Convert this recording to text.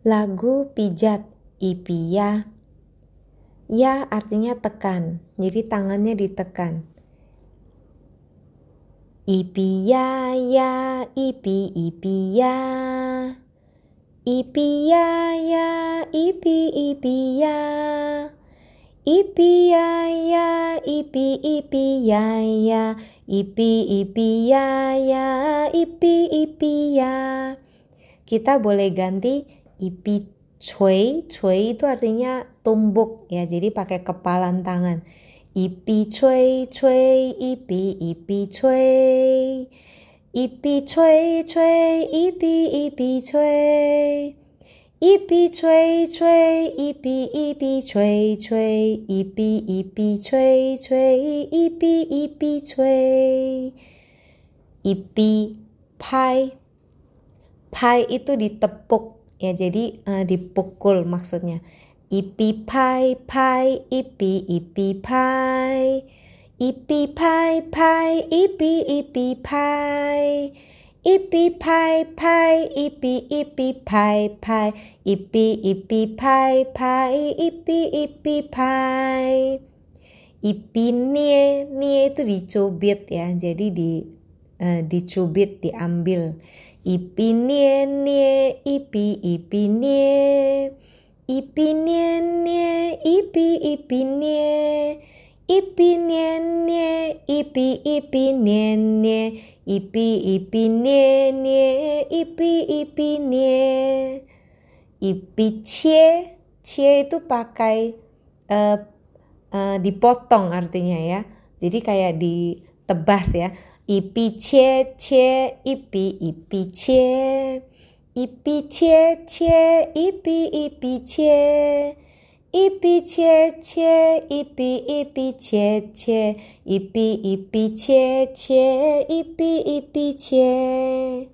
Lagu pijat ipia. Ya artinya tekan, jadi tangannya ditekan. Ipia ya, ipi ipia. Ipia ya, ipi ipia. Ipia ya, ipi ipia ya. Ipi ipia ya, ipi ipia. Kita boleh ganti ipi cuy cuy itu artinya tumbuk ya jadi pakai kepalan tangan. Ipi cuy cuy ipi ipi cuy ipi cuy cuy ipi ipi cuy ipi cuy cuy ipi ipi cuy cuy ipi ipi cuy cuy ipi ipi cuy ipi pai. Pai itu ditepuk ya jadi uh, dipukul maksudnya. Ipi pai pai ipi ipi pai. Ipi pai pai ipi ipi pai. Ipi pai pai ipi ipi pai pai. Ipi ipi pai pai ipi ipi pai. Ipi nie nie itu dicubit ya jadi di uh, dicubit diambil. Ipi nie ipi ipi nie. Ipi nie nie ipi ipi nie. Ipi nie nie ipi ipi nie nie. Ipi ipi nie nie ipi ipi nie. Ipi cie cie itu pakai uh, uh, dipotong artinya ya. Jadi kayak ditebas ya 一笔切切，一笔一笔切，一笔切切，一笔一笔切，一笔切切，一笔一笔切切，一笔一笔切切，一笔一笔切。